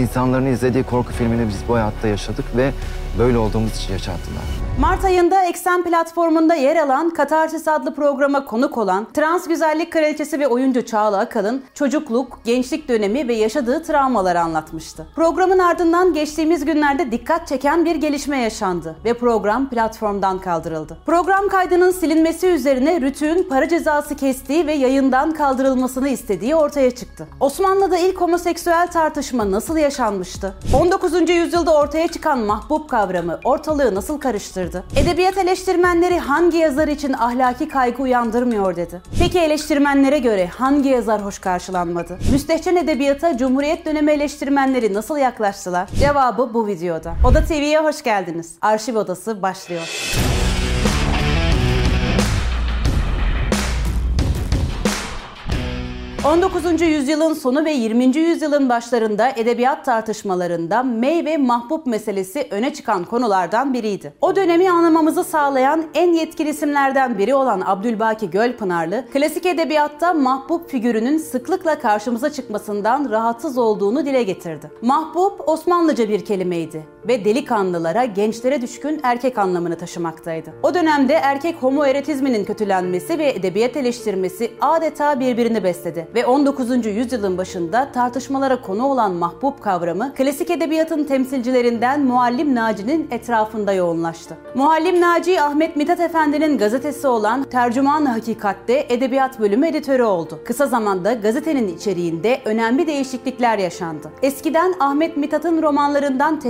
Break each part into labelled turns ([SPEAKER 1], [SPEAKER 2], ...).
[SPEAKER 1] İnsanların izlediği korku filmini biz bu hayatta yaşadık ve böyle olduğumuz için yaşattılar.
[SPEAKER 2] Mart ayında Eksen platformunda yer alan Katarsis adlı programa konuk olan trans güzellik kraliçesi ve oyuncu Çağla Akalın çocukluk, gençlik dönemi ve yaşadığı travmaları anlatmıştı. Programın ardından geçtiğimiz günlerde dikkat çeken bir gelişme yaşandı ve program platformdan kaldırıldı. Program kaydının silinmesi üzerine Rütük'ün para cezası kestiği ve yayından kaldırılmasını istediği ortaya çıktı. Osmanlı'da ilk homoseksüel tartışma nasıl yaşanmıştı? 19. yüzyılda ortaya çıkan mahbub kavramı ortalığı nasıl karıştırdı? Edebiyat eleştirmenleri hangi yazar için ahlaki kaygı uyandırmıyor dedi. Peki eleştirmenlere göre hangi yazar hoş karşılanmadı? Müstehcen edebiyata Cumhuriyet dönemi eleştirmenleri nasıl yaklaştılar? Cevabı bu videoda. Oda TV'ye hoş geldiniz. Arşiv Odası başlıyor. 19. yüzyılın sonu ve 20. yüzyılın başlarında edebiyat tartışmalarında mey ve mahbub meselesi öne çıkan konulardan biriydi. O dönemi anlamamızı sağlayan en yetkili isimlerden biri olan Abdülbaki Gölpınarlı, klasik edebiyatta mahbub figürünün sıklıkla karşımıza çıkmasından rahatsız olduğunu dile getirdi. Mahbub Osmanlıca bir kelimeydi ve delikanlılara, gençlere düşkün erkek anlamını taşımaktaydı. O dönemde erkek homoeretizminin kötülenmesi ve edebiyat eleştirmesi adeta birbirini besledi ve 19. yüzyılın başında tartışmalara konu olan mahbub kavramı klasik edebiyatın temsilcilerinden Muallim Naci'nin etrafında yoğunlaştı. Muallim Naci Ahmet Mithat Efendi'nin gazetesi olan Tercüman-ı Hakikat'te edebiyat bölümü editörü oldu. Kısa zamanda gazetenin içeriğinde önemli değişiklikler yaşandı. Eskiden Ahmet Mithat'ın romanlarından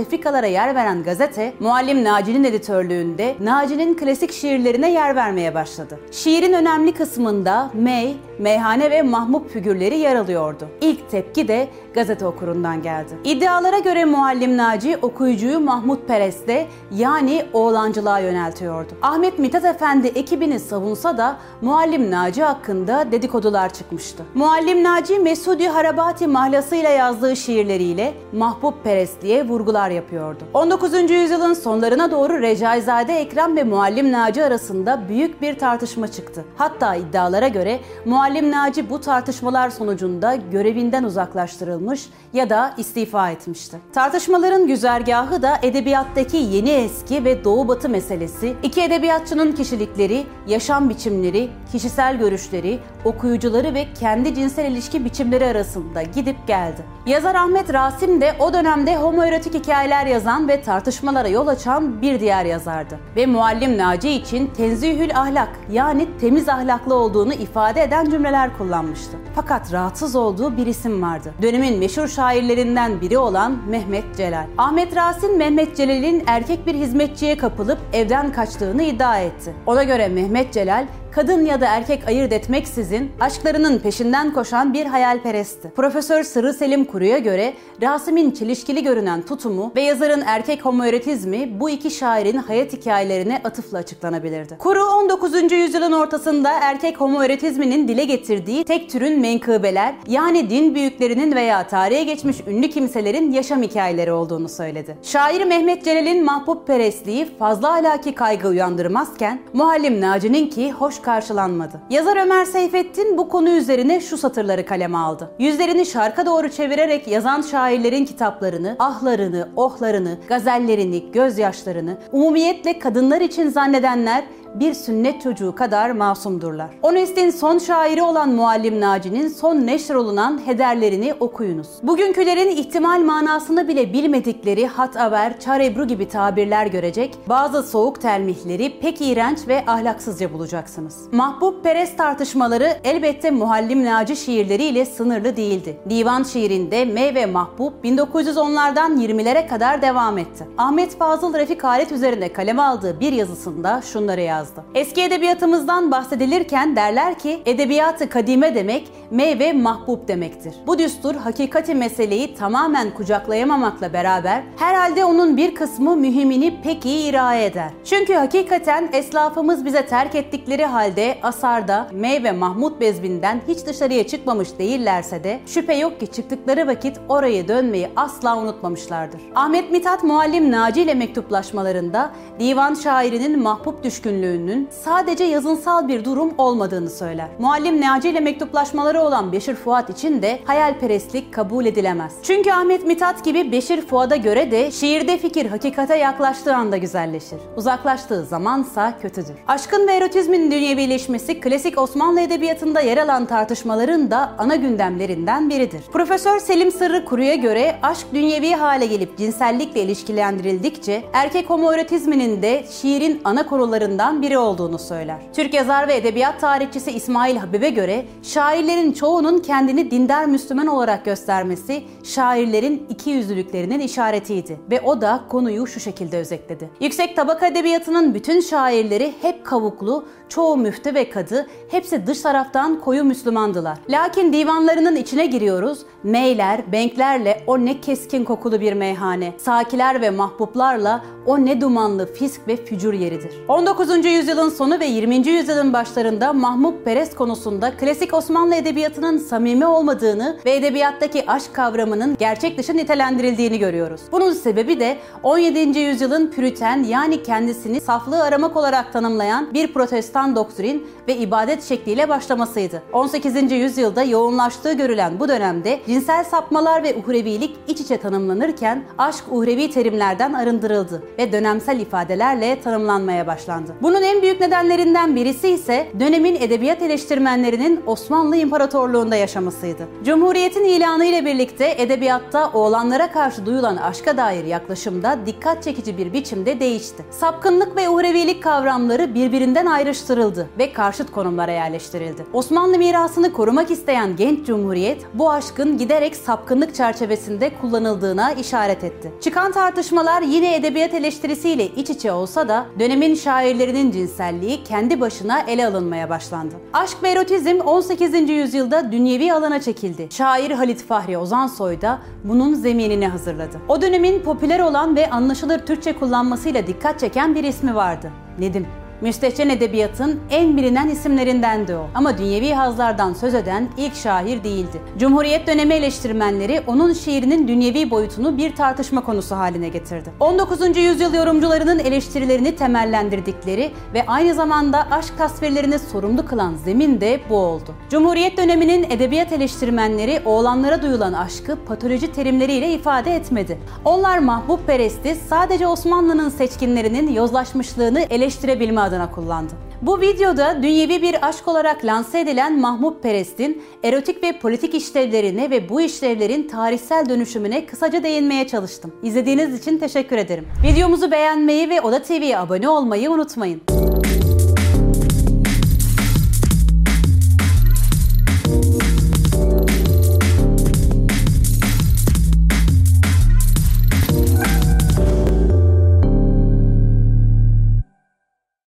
[SPEAKER 2] tefrikalara yer veren gazete, Muallim Naci'nin editörlüğünde Naci'nin klasik şiirlerine yer vermeye başladı. Şiirin önemli kısmında mey, meyhane ve mahmub figürleri yer alıyordu. İlk tepki de gazete okurundan geldi. İddialara göre Muallim Naci okuyucuyu Mahmut Perest'e yani oğlancılığa yöneltiyordu. Ahmet Mithat Efendi ekibini savunsa da Muallim Naci hakkında dedikodular çıkmıştı. Muallim Naci Mesudi Harabati mahlasıyla yazdığı şiirleriyle Mahbub Perestliğe vurgular yapıyordu. 19. yüzyılın sonlarına doğru Recaizade Ekrem ve Muallim Naci arasında büyük bir tartışma çıktı. Hatta iddialara göre Muallim Naci bu tartışmalar sonucunda görevinden uzaklaştırılmış ya da istifa etmişti. Tartışmaların güzergahı da edebiyattaki yeni eski ve doğu batı meselesi, iki edebiyatçının kişilikleri, yaşam biçimleri, kişisel görüşleri, okuyucuları ve kendi cinsel ilişki biçimleri arasında gidip geldi. Yazar Ahmet Rasim de o dönemde homoerotik hikayeler yazan ve tartışmalara yol açan bir diğer yazardı. Ve Muallim Naci için tenzihül ahlak yani temiz ahlaklı olduğunu ifade eden cümleler kullanmıştı. Fakat rahatsız olduğu bir isim vardı. Dönemin meşhur şairlerinden biri olan Mehmet Celal. Ahmet Rasim Mehmet Celal'in erkek bir hizmetçiye kapılıp evden kaçtığını iddia etti. Ona göre Mehmet Celal kadın ya da erkek ayırt etmeksizin aşklarının peşinden koşan bir hayalperestti. Profesör Sırrı Selim Kuru'ya göre Rasim'in çelişkili görünen tutumu ve yazarın erkek homoeretizmi bu iki şairin hayat hikayelerine atıfla açıklanabilirdi. Kuru 19. yüzyılın ortasında erkek homoeretizminin dile getirdiği tek türün menkıbeler yani din büyüklerinin veya tarihe geçmiş ünlü kimselerin yaşam hikayeleri olduğunu söyledi. Şair Mehmet Celal'in mahbub perestliği fazla ahlaki kaygı uyandırmazken Muallim Naci'ninki hoş karşılanmadı. Yazar Ömer Seyfettin bu konu üzerine şu satırları kaleme aldı. Yüzlerini şarka doğru çevirerek yazan şairlerin kitaplarını, ahlarını, ohlarını, gazellerini, gözyaşlarını, umumiyetle kadınlar için zannedenler bir sünnet çocuğu kadar masumdurlar. O neslin son şairi olan Muallim Naci'nin son neşr olunan hederlerini okuyunuz. Bugünkülerin ihtimal manasını bile bilmedikleri hat haber, çar ebru gibi tabirler görecek, bazı soğuk telmihleri pek iğrenç ve ahlaksızca bulacaksınız. Mahbub Perest tartışmaları elbette Muallim Naci şiirleriyle sınırlı değildi. Divan şiirinde Me ve Mahbub 1910'lardan 20'lere kadar devam etti. Ahmet Fazıl Refik Halet üzerinde kaleme aldığı bir yazısında şunları yazdı yazdı. Eski edebiyatımızdan bahsedilirken derler ki edebiyatı kadime demek meyve mahbub demektir. Bu düstur hakikati meseleyi tamamen kucaklayamamakla beraber herhalde onun bir kısmı mühimini pek iyi iraye eder. Çünkü hakikaten eslafımız bize terk ettikleri halde asarda meyve Mahmud bezbinden hiç dışarıya çıkmamış değillerse de şüphe yok ki çıktıkları vakit oraya dönmeyi asla unutmamışlardır. Ahmet Mithat Muallim Naci ile mektuplaşmalarında divan şairinin mahbub düşkünlüğü dönüştüğünün sadece yazınsal bir durum olmadığını söyler. Muallim Naci ile mektuplaşmaları olan Beşir Fuat için de hayalperestlik kabul edilemez. Çünkü Ahmet Mithat gibi Beşir Fuat'a göre de şiirde fikir hakikate yaklaştığı anda güzelleşir. Uzaklaştığı zamansa kötüdür. Aşkın ve erotizmin dünyevileşmesi klasik Osmanlı edebiyatında yer alan tartışmaların da ana gündemlerinden biridir. Profesör Selim Sırrı Kuru'ya göre aşk dünyevi hale gelip cinsellikle ilişkilendirildikçe erkek homoerotizminin de şiirin ana konularından biri olduğunu söyler. Türk yazar ve edebiyat tarihçisi İsmail Habib'e göre şairlerin çoğunun kendini dindar Müslüman olarak göstermesi şairlerin iki yüzlülüklerinin işaretiydi ve o da konuyu şu şekilde özetledi. Yüksek tabaka edebiyatının bütün şairleri hep kavuklu, çoğu müftü ve kadı, hepsi dış taraftan koyu Müslümandılar. Lakin divanlarının içine giriyoruz, meyler, benklerle o ne keskin kokulu bir meyhane, sakiler ve mahbuplarla o ne dumanlı fisk ve fücur yeridir. 19. yüzyılın sonu ve 20. yüzyılın başlarında Mahmut Perest konusunda klasik Osmanlı edebiyatının samimi olmadığını ve edebiyattaki aşk kavramının gerçek dışı nitelendirildiğini görüyoruz. Bunun sebebi de 17. yüzyılın püriten yani kendisini saflığı aramak olarak tanımlayan bir protestan doktrin ve ibadet şekliyle başlamasıydı. 18. yüzyılda yoğunlaştığı görülen bu dönemde cinsel sapmalar ve uhrevilik iç içe tanımlanırken aşk uhrevi terimlerden arındırıldı ve dönemsel ifadelerle tanımlanmaya başlandı. Bunun en büyük nedenlerinden birisi ise dönemin edebiyat eleştirmenlerinin Osmanlı İmparatorluğunda yaşamasıydı. Cumhuriyetin ilanı ile birlikte edebiyatta oğlanlara karşı duyulan aşka dair yaklaşımda dikkat çekici bir biçimde değişti. Sapkınlık ve uhrevilik kavramları birbirinden ayrıştırıldı ve karşıt konumlara yerleştirildi. Osmanlı mirasını korumak isteyen genç cumhuriyet bu aşkın giderek sapkınlık çerçevesinde kullanıldığına işaret etti. Çıkan tartışmalar yine edebiyat eleştirisiyle iç içe olsa da dönemin şairlerinin cinselliği kendi başına ele alınmaya başlandı. Aşk ve erotizm 18. yüzyılda dünyevi alana çekildi. Şair Halit Fahri Ozansoy da bunun zeminini hazırladı. O dönemin popüler olan ve anlaşılır Türkçe kullanmasıyla dikkat çeken bir ismi vardı. Nedim. Müstehcen edebiyatın en bilinen isimlerindendi o. Ama dünyevi hazlardan söz eden ilk şair değildi. Cumhuriyet dönemi eleştirmenleri onun şiirinin dünyevi boyutunu bir tartışma konusu haline getirdi. 19. yüzyıl yorumcularının eleştirilerini temellendirdikleri ve aynı zamanda aşk tasvirlerini sorumlu kılan zemin de bu oldu. Cumhuriyet döneminin edebiyat eleştirmenleri oğlanlara duyulan aşkı patoloji terimleriyle ifade etmedi. Onlar mahbub peresti sadece Osmanlı'nın seçkinlerinin yozlaşmışlığını eleştirebilme adına kullandı. Bu videoda dünyevi bir aşk olarak lanse edilen Mahmut Perest'in erotik ve politik işlevlerine ve bu işlevlerin tarihsel dönüşümüne kısaca değinmeye çalıştım. İzlediğiniz için teşekkür ederim. Videomuzu beğenmeyi ve Oda TV'ye abone olmayı unutmayın.